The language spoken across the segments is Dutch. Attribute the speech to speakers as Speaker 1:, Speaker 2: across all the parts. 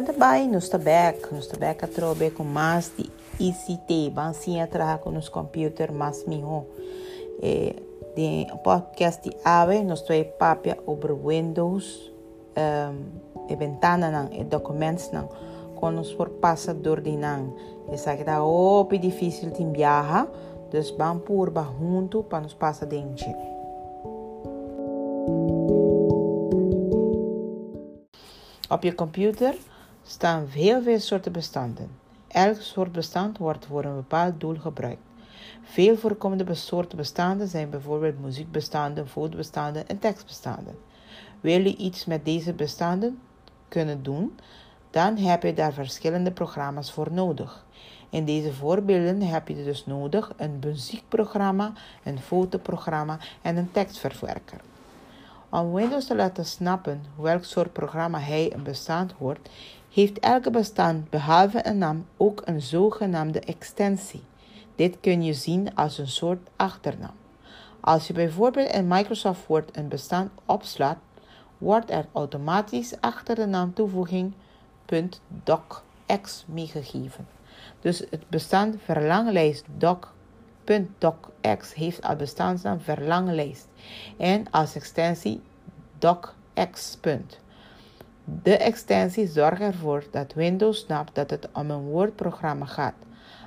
Speaker 1: Quando vai nos tabek, nos tabek atrobe com mais de ICT, bansinha traga com nos computer mais miho. Eh, de podcast de AVE, nos twee papia over Windows, um, e ventana nan, e documents nan, kon ons voor passen door die nan. Je zegt dat op difícil te viajar, dus van por ba junto para nos passa dentro. Op je computer staan heel veel soorten bestanden. Elk soort bestand wordt voor een bepaald doel gebruikt. Veel voorkomende soorten bestanden zijn bijvoorbeeld muziekbestanden, fotobestanden en tekstbestanden. Wil je iets met deze bestanden kunnen doen, dan heb je daar verschillende programma's voor nodig. In deze voorbeelden heb je dus nodig een muziekprogramma, een fotoprogramma en een tekstverwerker. Om Windows te laten snappen welk soort programma hij een bestand hoort, heeft elke bestand behalve een naam ook een zogenaamde extensie. Dit kun je zien als een soort achternaam. Als je bijvoorbeeld in Microsoft Word een bestand opslaat, wordt er automatisch achter de naamtoevoeging .docx meegegeven. Dus het bestand verlanglijst doc.docx heeft als bestandsnaam verlanglijst en als extensie docx. De extensie zorgt ervoor dat Windows snapt dat het om een woordprogramma gaat.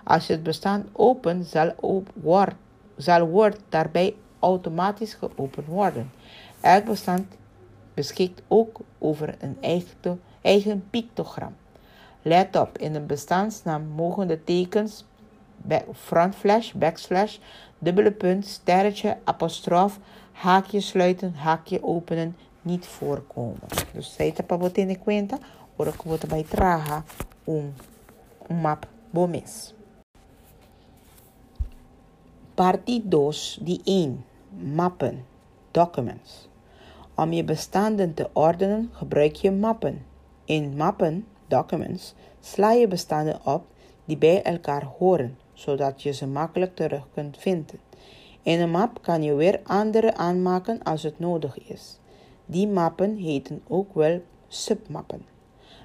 Speaker 1: Als je het bestand opent, zal, Word, zal Word daarbij automatisch geopend worden. Elk bestand beschikt ook over een eigen, eigen pictogram. Let op, in een bestandsnaam mogen de tekens frontflash, backslash, dubbele punt, sterretje, apostrof, haakje sluiten, haakje openen niet voorkomen. Dus zij te pa in cuenta, ora que você vai traga um map bomes. Parte 2, die 1. Mappen, documents. Om je bestanden te ordenen gebruik je mappen. In mappen documents sla je bestanden op die bij elkaar horen, zodat je ze makkelijk terug kunt vinden. In een map kan je weer andere aanmaken als het nodig is. Die mappen heten ook wel submappen.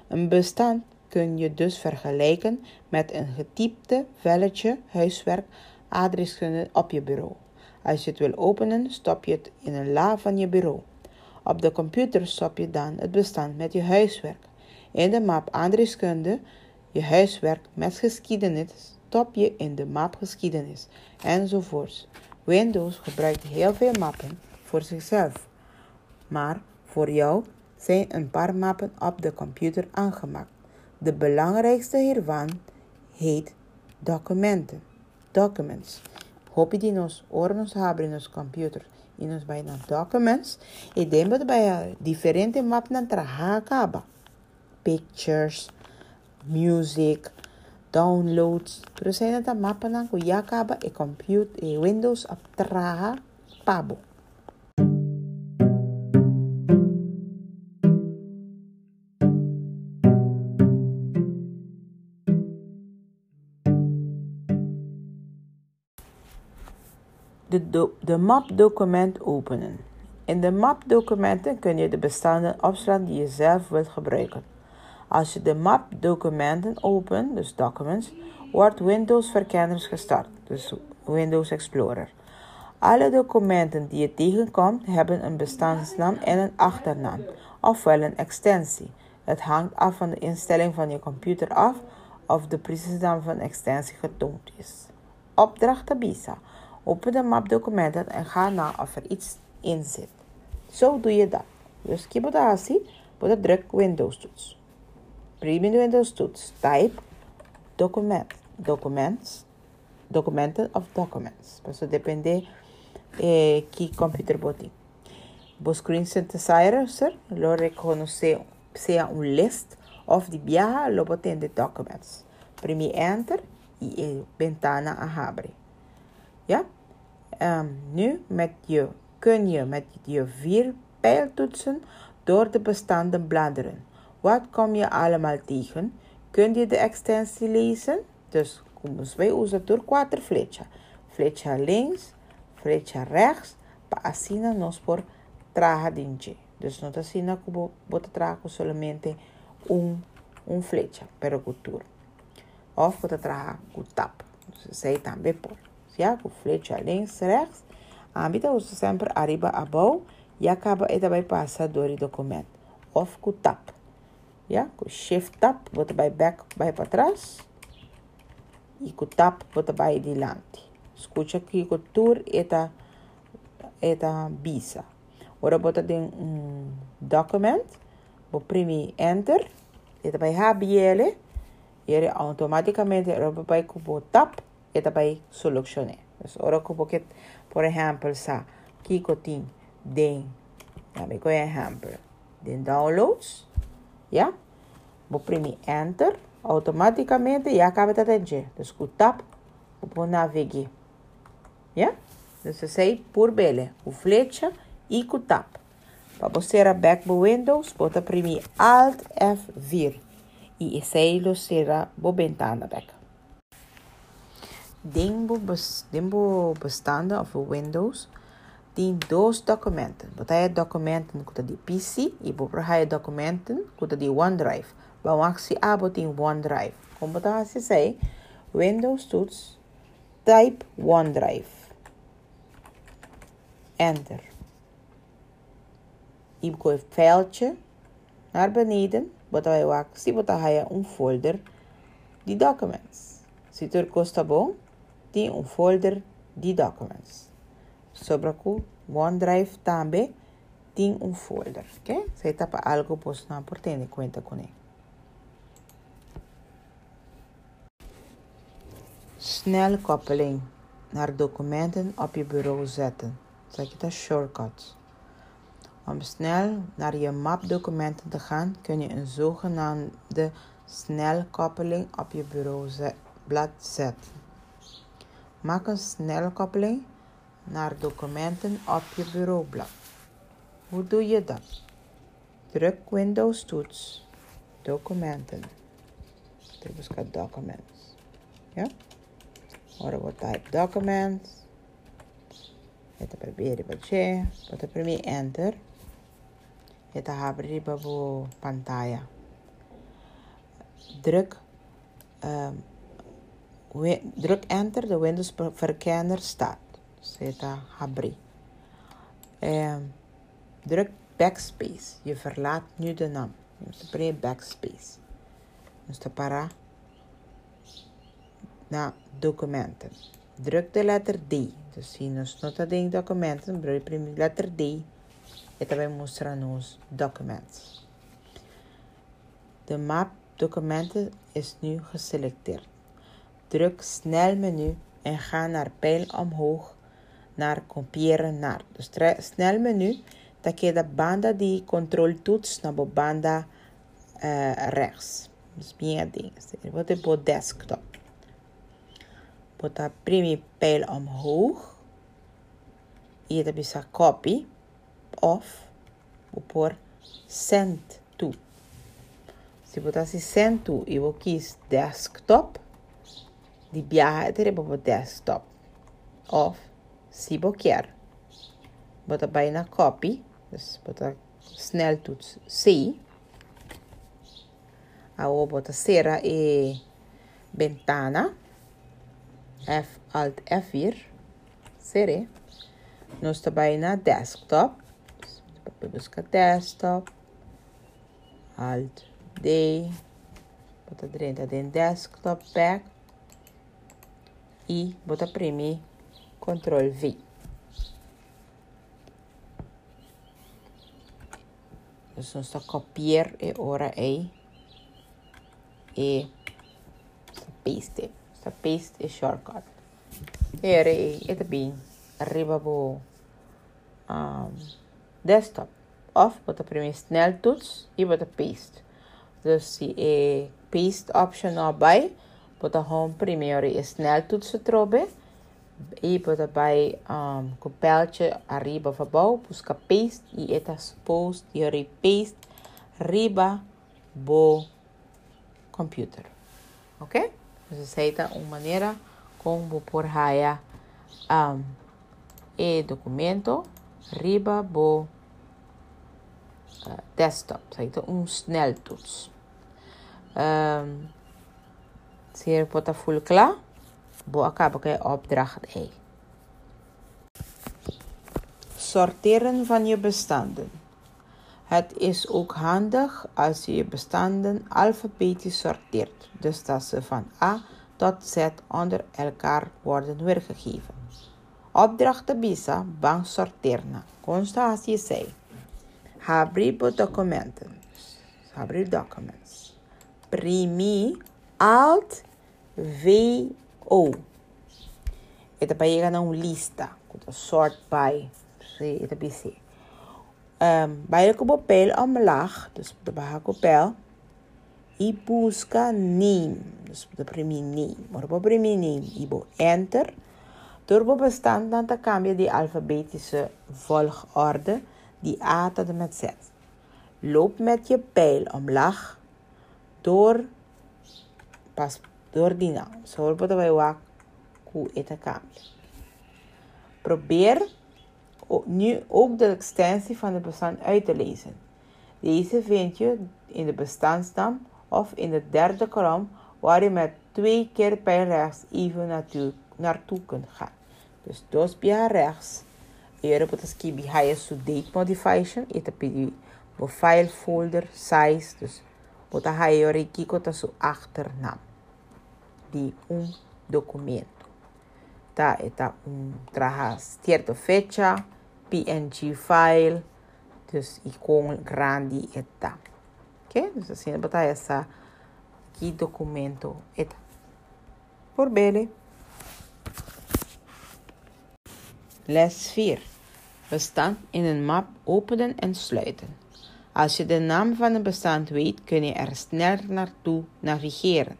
Speaker 1: Een bestand kun je dus vergelijken met een getypte velletje huiswerk adreskunde op je bureau. Als je het wil openen, stop je het in een la van je bureau. Op de computer stop je dan het bestand met je huiswerk. In de map aardrijkskunde, je huiswerk met geschiedenis, stop je in de map geschiedenis enzovoorts. Windows gebruikt heel veel mappen voor zichzelf, maar voor jou zijn een paar mappen op de computer aangemaakt. De belangrijkste hiervan heet documenten. Documents. Nos hebben in ons computer. In ons bijna documents. Ik denk dat bij differente mappen traha pictures, music, downloads. Pero sa na mapa ng kuyakaba e compute e Windows at traha pabo. De, do, de openen. In de map documenten kun je de bestanden opslaan die je zelf wilt gebruiken. Als je de map documenten opent, dus documents, wordt Windows verkenners gestart, dus Windows Explorer. Alle documenten die je tegenkomt hebben een bestandsnaam en een achternaam, ofwel een extensie. Het hangt af van de instelling van je computer af of de precieze naam van de extensie getoond is. Opdracht Tabisa. Open de mapdocumenten en ga na of er iets in zit. Zo doe je dat. Dus kibodasi, druk Windows toets. Premium Windows toets. Type document. Documents. Documenten of documents. Isso depende eh, que computer botem. O screen synthesizer lo reconoce sea un list of die viaja lo boten de documents. Premi enter e ventana a abre. Ja? Um, nu met je, kun je met je vier pijltoetsen door de bestanden bladeren. Wat kom je allemaal tegen? Kun je de extensie lezen? Dus vamos wij usar door quatro flecha. Flecha links, flecha rechts, así nos por traja dinche. Dus no te así como bota trajo solamente un, um flecha para o tour. Of bota com tap. Sei também por. Com flecha links, rechts. Ambita usa sempre arriba abaixo e acaba e também passa door o documento. Of com tap. Ja, com shift tap, bota bij back, bij para trás. E com tap, bota bij dilante. Escuta aqui com tour eta eta bisa. Ora bota de um document, vou imprimir enter, eta bij HBL, e automaticamente ora bij com tap, eta bij solucionar. Dus ora com porque, por exemplo, sa kiko tin den, ja, me ko exemplo, den downloads, ja? Vou imprimir enter, automaticamente e acaba de atender. Dus com tap, vou navegar. Ja? Dus sei por bele, o flecha e com tap. Para você ir back para Windows, bota imprimir Alt F4 e esse será a ventana back. Dentro bestanden of Windows, tem dois documentos. Bota aí documenten com de PC e bota aí documenten com de OneDrive. Vamos abo tem OneDrive. Como botar assim sei, Windows Tools, type OneDrive. Enter. E o veldje naar beneden, botar aí o actie, botar aí um folder de documents. Tu custa bom, tem um folder de documents. Sobre o OneDrive também tem um folder, ok? Se tapa algo, posso não por ter conta com ele. Snelkoppeling naar documenten op je bureau zetten. Zeg je dat shortcut. Om snel naar je mapdocumenten te gaan, kun je een zogenaamde snelkoppeling op je bureaublad zetten. Maak een snelkoppeling naar documenten op je bureaublad. Hoe doe je dat? Druk Windows toets, documenten. Druk documents. Ja? Ora vou type documents. Eta primeiro bache, bota primeiro enter. Abre para a pantalla. Druk um, druk enter, de Windows verkenner staat. Zeta abrir. Um, druk backspace. Je verlaat nu de naam. Moet primeiro backspace. Dus te parar na documenten. Druk de letter D. Dus nos nota de documenten, druk de letter D. E também mostra nos documentos. De map documenten is nu geselecteerd. Druk snel menu en ga naar pijl omhoog naar kopiëren naar. Dus snel menu, dat je de banda die control toets naar de banda uh, rechts. Dus meer dingen. Wat is op desktop. botar primeiro pijl omhoog. Dan bisa copy of pôr send to. Se botasse send to e vou quis desktop, de viaja teria para desktop. Of se vou quer. Bota bij na copy, dus bota sneltoets C. Aí bota cera e ventana. F Alt F4 seré. Nós está na desktop. Vou buscar desktop. Alt D. Bota dentro de desktop back. E bota imprimir Ctrl V. Dus ons copiar e ora E. E paste. Sta paste e shortcut. E ita bem arriba bo um, desktop. Of bota primeiro sneltoets e bota paste. Dus se é paste option não bij, bota home primeiro e sneltoets trobe. E bota bij um, com pijltje arriba voor bouw, busca paste e eta supposed e paste arriba bo computer. Ok? Aceita uma maneira como por haya um, e documento riba bo uh, desktop. Aceita um sneltoets. Um, Zeer potaful klaar. Bo acaba opdracht E. Sorteren van je bestanden. Het is ook handig als je je bestanden alfabetisch sorteert, dus dat ze van A tot Z onder elkaar worden weergegeven. Opdrachten BISA, bank sorteren. Constatie C. Abrir documenten. Abrir documents. Primi Alt V O. Ita pega na lista. Sort by. Ita BC. Um, bij de papel omlaag, dus de bahakopel, e busca name, dus de primeiro name, maar op primeiro name, ibo enter, turbo bestand dan te cambia die alfabetische volgorde, die A tot en met Z. Loop met je pijl omlaag door, pas door die naam. Zo wordt wij wak, ku eta cambia. Probeer nu ook de extensie van de bestand uit te lezen. Deze vind je in de bestandsnaam of in de derde kolom waar je met twee keer per rechts even naartoe, naartoe kunt gaan. Dus dos via rechts. Op het skibi ga je to date modification. Je de file folder size. Dus je rekiko tot zo achternaam. Die un documento. Ta eta un traja cierto fecha. PNG file. Dus icon grande eta. Ok? Dus assim, botar essa aqui documento eta. Por bele. Les 4. Bestand in een map openen en sluiten. Als je de naam van een bestand weet, kun je er sneller naartoe navigeren.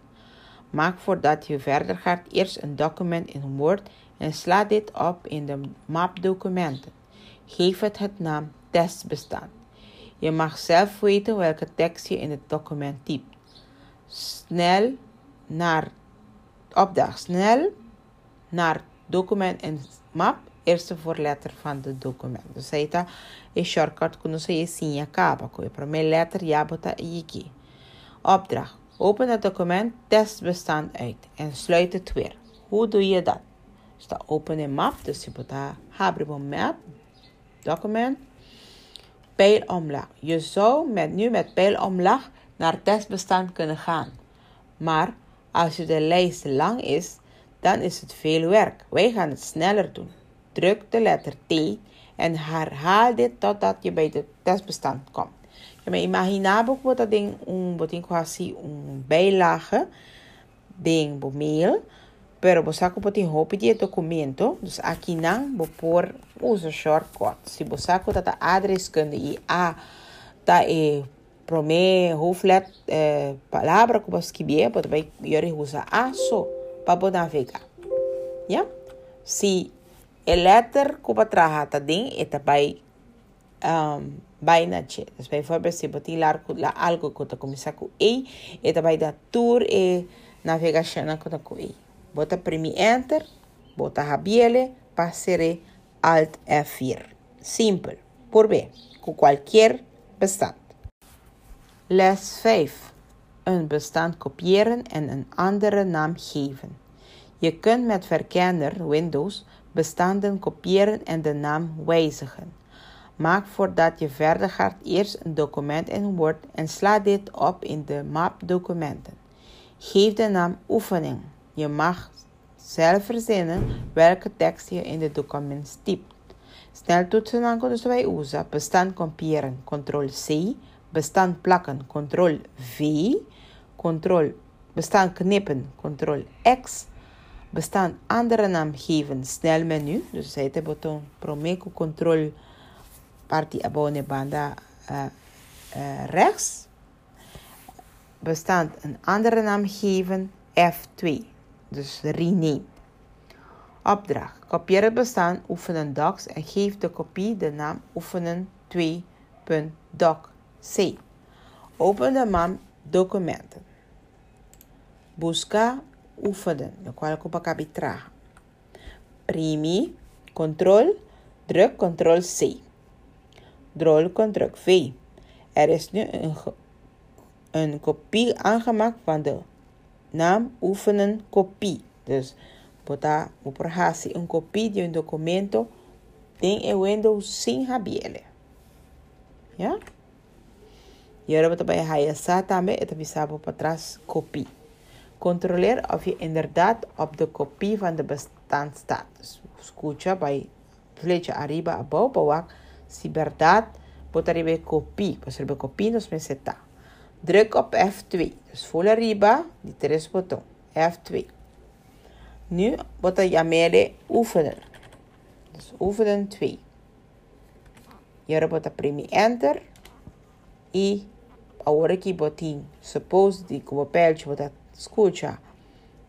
Speaker 1: Maak voordat je verder gaat eerst een document in Word en sla dit op in de mapdocumenten. Geef het het naam testbestand. Je mag zelf weten welke tekst je in het document typt. Snel naar opdracht snel naar document en map eerste voorletter van het document. Dus aí tá e shortcut quando você sim acaba com a primeira letra já bota aqui. Opdracht. Open het document testbestand uit en sluit het weer. Hoe doe je dat? Dus open in map, dus je bota abre map document, pijl omlaag. Je zou met, nu met pijl omlaag naar testbestand kunnen gaan. Maar als je de lijst lang is, dan is het veel werk. Wij gaan het sneller doen. Druk de letter T en herhaal dit totdat je bij het testbestand komt. Je me imaginaba que dat ding um botin quasi um bijlage ding bo mail pero você pode repetir o documento. Dus aqui não vou pôr usa shortcut se você tá address quando e a tá e prome hoofdlet eh, palavra que você escrever pode vai yori usa a só para navegar. Ja se a letter que você traha tá ding eta vai um, vai na che dus bijvoorbeeld se botin lá algo que tá começar com e eta vai dar tour e navegação com e Bota premi enter, bota rabiele, passere alt F4. Simpel, por B, com qualquer bestand. Les 5. Een bestand kopiëren en een andere naam geven. Je kunt met verkenner Windows bestanden kopiëren en de naam wijzigen. Maak voordat je verder gaat eerst een document in Word en sla dit op in de map documenten. Geef de naam oefening. Je mag zelf verzinnen welke tekst je in het document typt. Sneltoetsen dan kunnen wij usa. Bestand kopiëren, ctrl-C. Bestand plakken, ctrl-V. Control, bestand knippen, ctrl-X. Bestand andere naam geven, snelmenu. Dus zij de button promeco control party abone banda uh, rechts. Bestand een andere naam geven, F2. Dus rename. Opdracht. Kopieer het bestaan oefenen docs en geef de kopie de naam oefenen 2.docc. Open de MAM documenten. Busca oefenen, ik op traga. Primi, control, druk control C. Drol, druk V. Er is nu een een kopie aangemaakt van de naam oefenen kopie. Dus bota uperhasi een kopie de een documento tem in Windows sin habiele. Ja? Hier hebben we bij Hayasa tambe het bisabo patras kopie. Controleer of je inderdaad op de kopie van de bestand staat. Dus escucha bij flecha arriba above bawak si verdad botarebe kopie. Er kopie nos meseta. Druk op F2. Dus voel arriba, die tres botão. F2. Nu bota jamere oefenen. Dus oefenen 2. Hier bota premi enter. E agora aqui botin suppose di como pelche bota escucha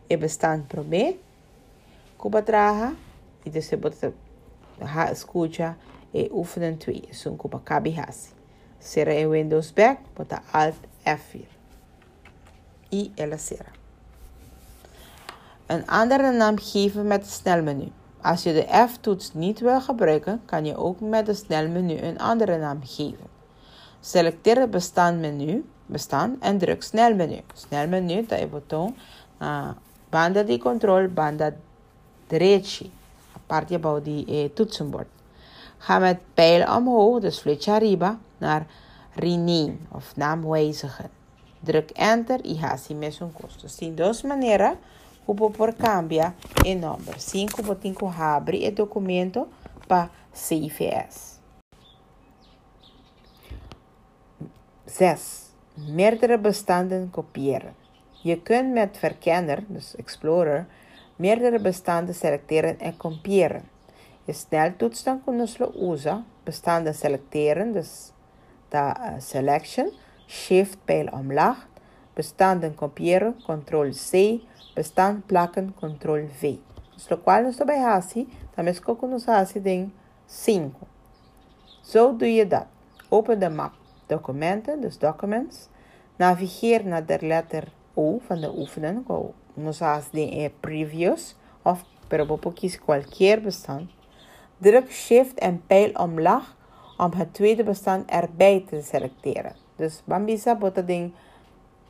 Speaker 1: e bestand pro me. Kuba traha. E desse bota ha escucha e oefenen 2. Sun kuba kabi hasi. Será em Windows Back, bota Alt F4. I ela será. Een andere naam geven met het snelmenu. Als je de F-toets niet wil gebruiken, kan je ook met het snelmenu een andere naam geven. Selecteer het bestandmenu bestand en druk snelmenu. Snelmenu, dat je botão uh, banda de controle, banda direita, a parte die toetsenbord. Ga met pijl omhoog, dus flecha arriba, naar rename of naam wijzigen. Druk enter y así mesmo un costo. Sin dos maneras, como por cambia el nombre. 5 por 5 abre el documento para CFS. 6. Meerdere bestanden kopiëren. Je kunt met Verkenner, dus Explorer, meerdere bestanden selecteren en kopiëren. Je sneltoets dan kunnen we usa, bestanden selecteren, dus de uh, selection, shift pijl omlaag, bestanden kopiëren, ctrl C, bestand plakken, ctrl V. Dus lo cual nos bij hasi, is ook nos hasi ding 5. Zo doe je dat. Open de map documenten, dus documents. Navigeer naar de letter O van de oefening. Nos hasi ding previous of pero kies cualquier bestand. Druk shift en pijl omlaag om het tweede bestand erbij te selecteren. Dus Bambisa bota ding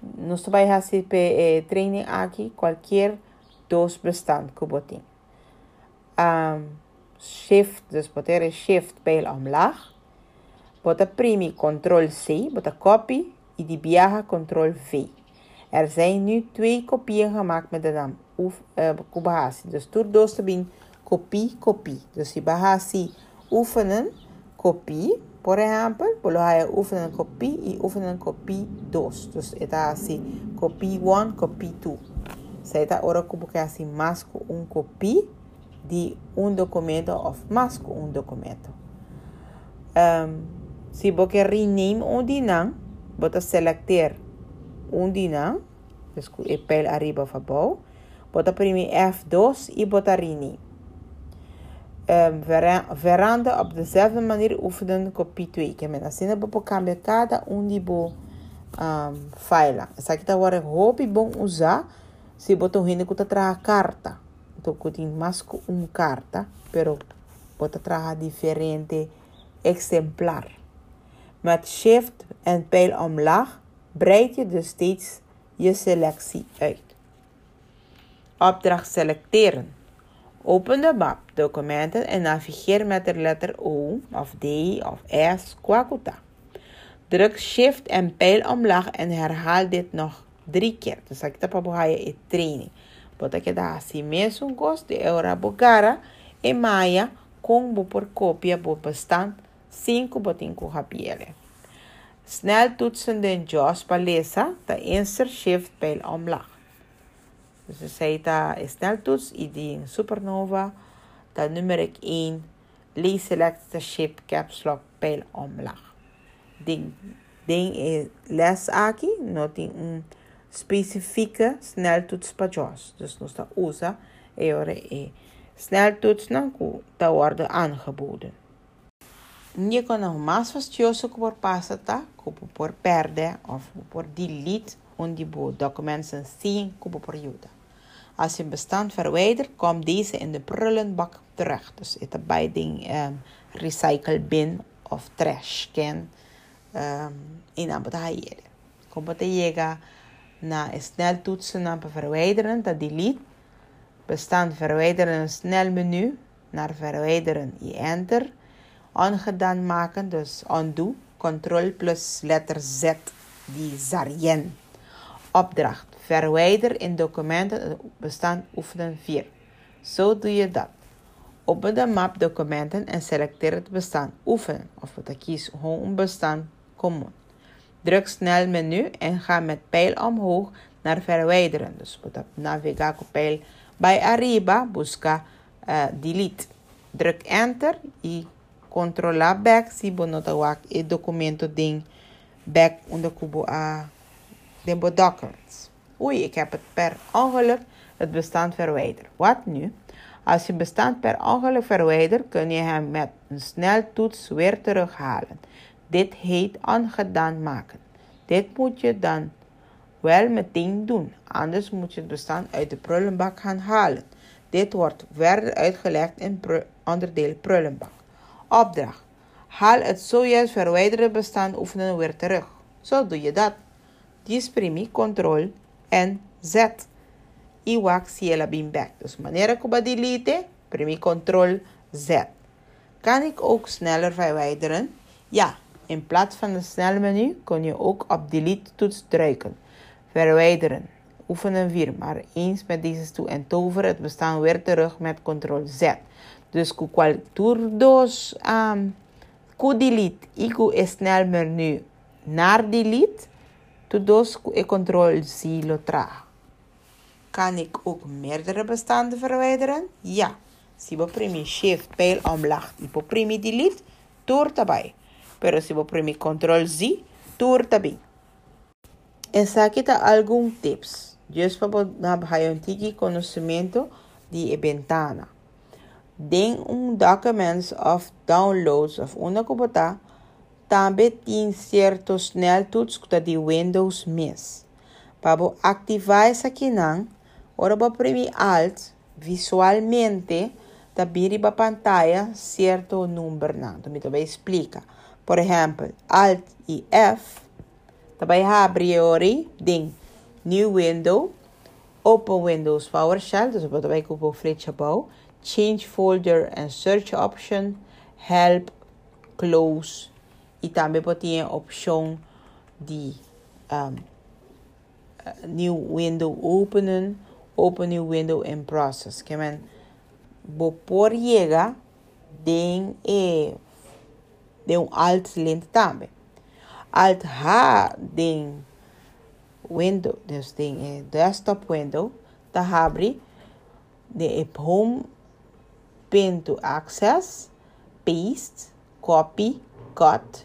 Speaker 1: nos vai hacer eh, training aqui qualquer dos bestand kuboting. Um, shift, dus botere shift pijl omlaag. Bota primi control C, bota copy en die biaga control V. Er zijn nu twee kopieën gemaakt met de naam uh, Kubahasi. Dus toer dos te bin kopie, kopie. Dus die Bahasi oefenen kopie, por ejemplo, por lo hay oefenen kopie y oefenen kopie 2. Dus está así, kopie 1, kopie 2. Zij está ahora como que así más un kopie de un documento of más un documento. Um, si vos querés rename un dinam, bota selecteer un dinam, dus el pijl arriba of abajo, bota primi F2 y bota rename. Um, veranda op dezelfde manier oefenen kopie 2. Que me nascina bo cambia cada um de bo um, file. Essa aqui tá agora hobby bom usar se botar rindo que tá carta. Então que tem mais um carta, pero bota traga diferente exemplar. Met shift en pijl omlaag breid je dus steeds je selectie uit. Opdracht selecteren. Open de map documenten en navigeer met de letter O of D of S, Kwakuta. Druk shift en pijl omlaag en herhaal dit nog drie keer. Dus ik heb een training. Porque dá assim mesmo de eura bogara e maia com por cópia por bestand 5 botinco rapiele. Snel toetsen de JAWS palesa, de insert shift pijl omlaag. Dus zij ta sneltoets, die supernova, dan nummer 1, lees select the ship caps lock pijl omlaag. Ding, ding is les aqui, noting een specifieke sneltoets para JAWS. Dus nos ta usa e ore e sneltoets não ta worden aangeboden. Kan nog mais fastidioso por passa, tá? Como por perder of por delete onde o documento sem como por ajuda. Als je bestand verwijdert, komt deze in de prullenbak terug. Dus het is bij um, recycle bin of trash can um, in aan Como te llega na snel toetsen naar verwijderen, dat delete. Bestand verwijderen snel menu. Naar verwijderen, je enter. Ongedaan maken, dus undo. Control plus letter Z, die Zarien. Opdracht. Verwijder in documenten bestand oefenen 4. Zo doe je dat. Open de map documenten en selecteer het bestand oefenen. Of kies gewoon een bestand common. Druk snel menu en ga met pijl omhoog naar verwijderen. Dus op navigatie pijl bij arriba, busca uh, delete. Druk enter e controla back si bonotawak e documento ding back onder kubo a de documents. Oei, ik heb het per ongeluk het bestand verwijderd. Wat nu? Als je bestand per ongeluk verwijdert, kun je hem met een sneltoets weer terughalen. Dit heet ongedaan maken. Dit moet je dan wel meteen doen, anders moet je het bestand uit de prullenbak gaan halen. Dit wordt verder uitgelegd in onderdeel prullenbak. Opdracht. Haal het zojuist verwijderde bestand oefenen weer terug. Zo doe je dat. Disprimi, control en Z. Iwak ciela back. Dus wanneer ik delete, primi control Z. Kan ik ook sneller verwijderen? Ja, in plaats van het snelmenu kun je ook op delete toets drukken. Verwijderen. Oefenen 4, maar eens met deze toe en tover het bestaan weer terug met ctrl Z. Dus qual dos um, ku delete, iku e snel menu naar delete, tu dos e lo tra. Kan ik ook meerdere bestanden verwijderen? Ja. Si we premi shift pijl omlaag, ipo premi delete, toer tabay. Pero si we premi control Z, toer tabay. En saquita algum tips. Just para nabahayon tiki conhecimento de ventana. Den um documents of downloads of una computadora também tem certo sneltoets de Windows Miss. Para ativar essa aqui não, ora para premir Alt, visualmente, tabiri a pantalla certo número. Então, me explica. Por exemplo, Alt e F, também abre ori, ding, New Window, Open Windows PowerShell, dus wat wij op flitsje bouw, Change Folder and Search Option, Help, Close. E também pode option die um, new window openen, open new window in process. Que men por llega den e de um alt lint também. Alt H den window, dus de eh, desktop window, dan abre de home pin to access, paste, copy, cut,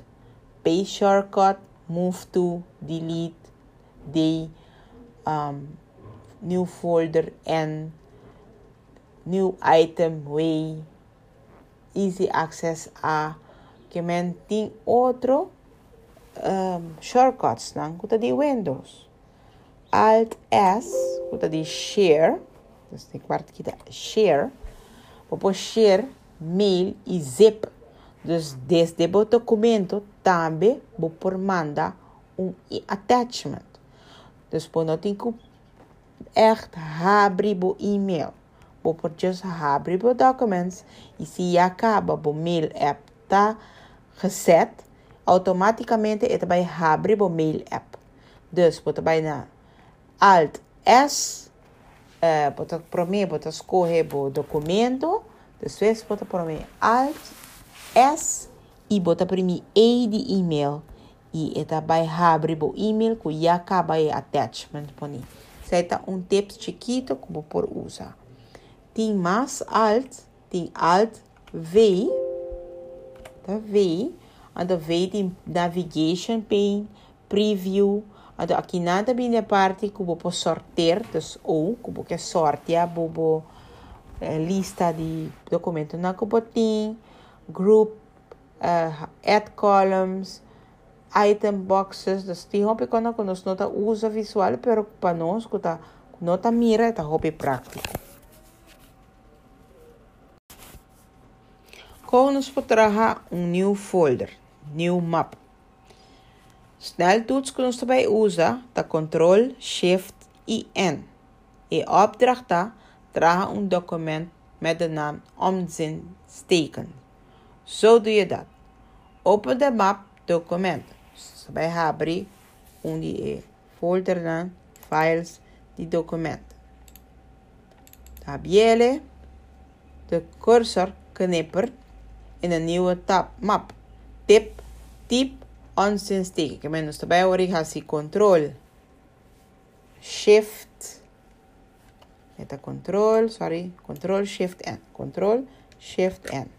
Speaker 1: paste shortcut, move to, delete, the um, new folder and new item way, easy access a que men tem um, shortcuts não, que de Windows. Alt S, kuta di share, dus tem quarto aqui share, pôr share, mail e zip. Desde o documento também vou pôr manda um attachment. Por não tem que echt abrir o e-mail. Vou pôr just abrir o documents e se acaba o mail app tá reset, automaticamente ele vai abrir o mail app. Dus vou trabalhar na Alt S, uh, bota para mim, bota escorrer o documento, depois bota para mim Alt S bota para mim de e-mail e eta vai abrir o e-mail que já acaba o attachment mim. Certo? Um tips chiquito como por usar. Tem mais Alt, tem Alt V, tá V, and V tem navigation pane, preview, Ado aqui nada bem a parte que vou sortear, dus ou que vou que sortear, vou eh, lista de documentos na que tem, group, uh, add columns, item boxes, dus hope quando que nós nota usa visual, pero para nós nota mira, tá hope prático. Como nos pode um new folder, new map. Sneltoets kunnen we bij usa de Ctrl Shift IN. In opdracht dragen een document met de naam omzin steken. Zo doe je dat. Open de map document. So, bij Habri, die folder dan files die document. Tabiele, de cursor knippert in een nieuwe tab map. Tip, typ onzin steken. Ik ben dus ik ga control, shift, met de control, sorry, control shift N, control shift N.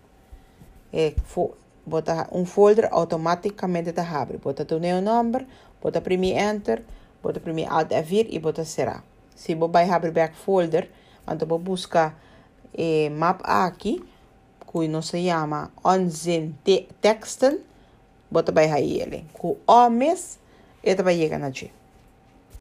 Speaker 1: Ik bota um folder automaticamente te abre. Bota tu neo number, bota primi enter, bota primi alt F4 e bota será. Se você vai abrir back folder, então busca eh, map aqui, que não se chama onzin te texten, bota vai aí ele. Com homens, ele vai chegar na G.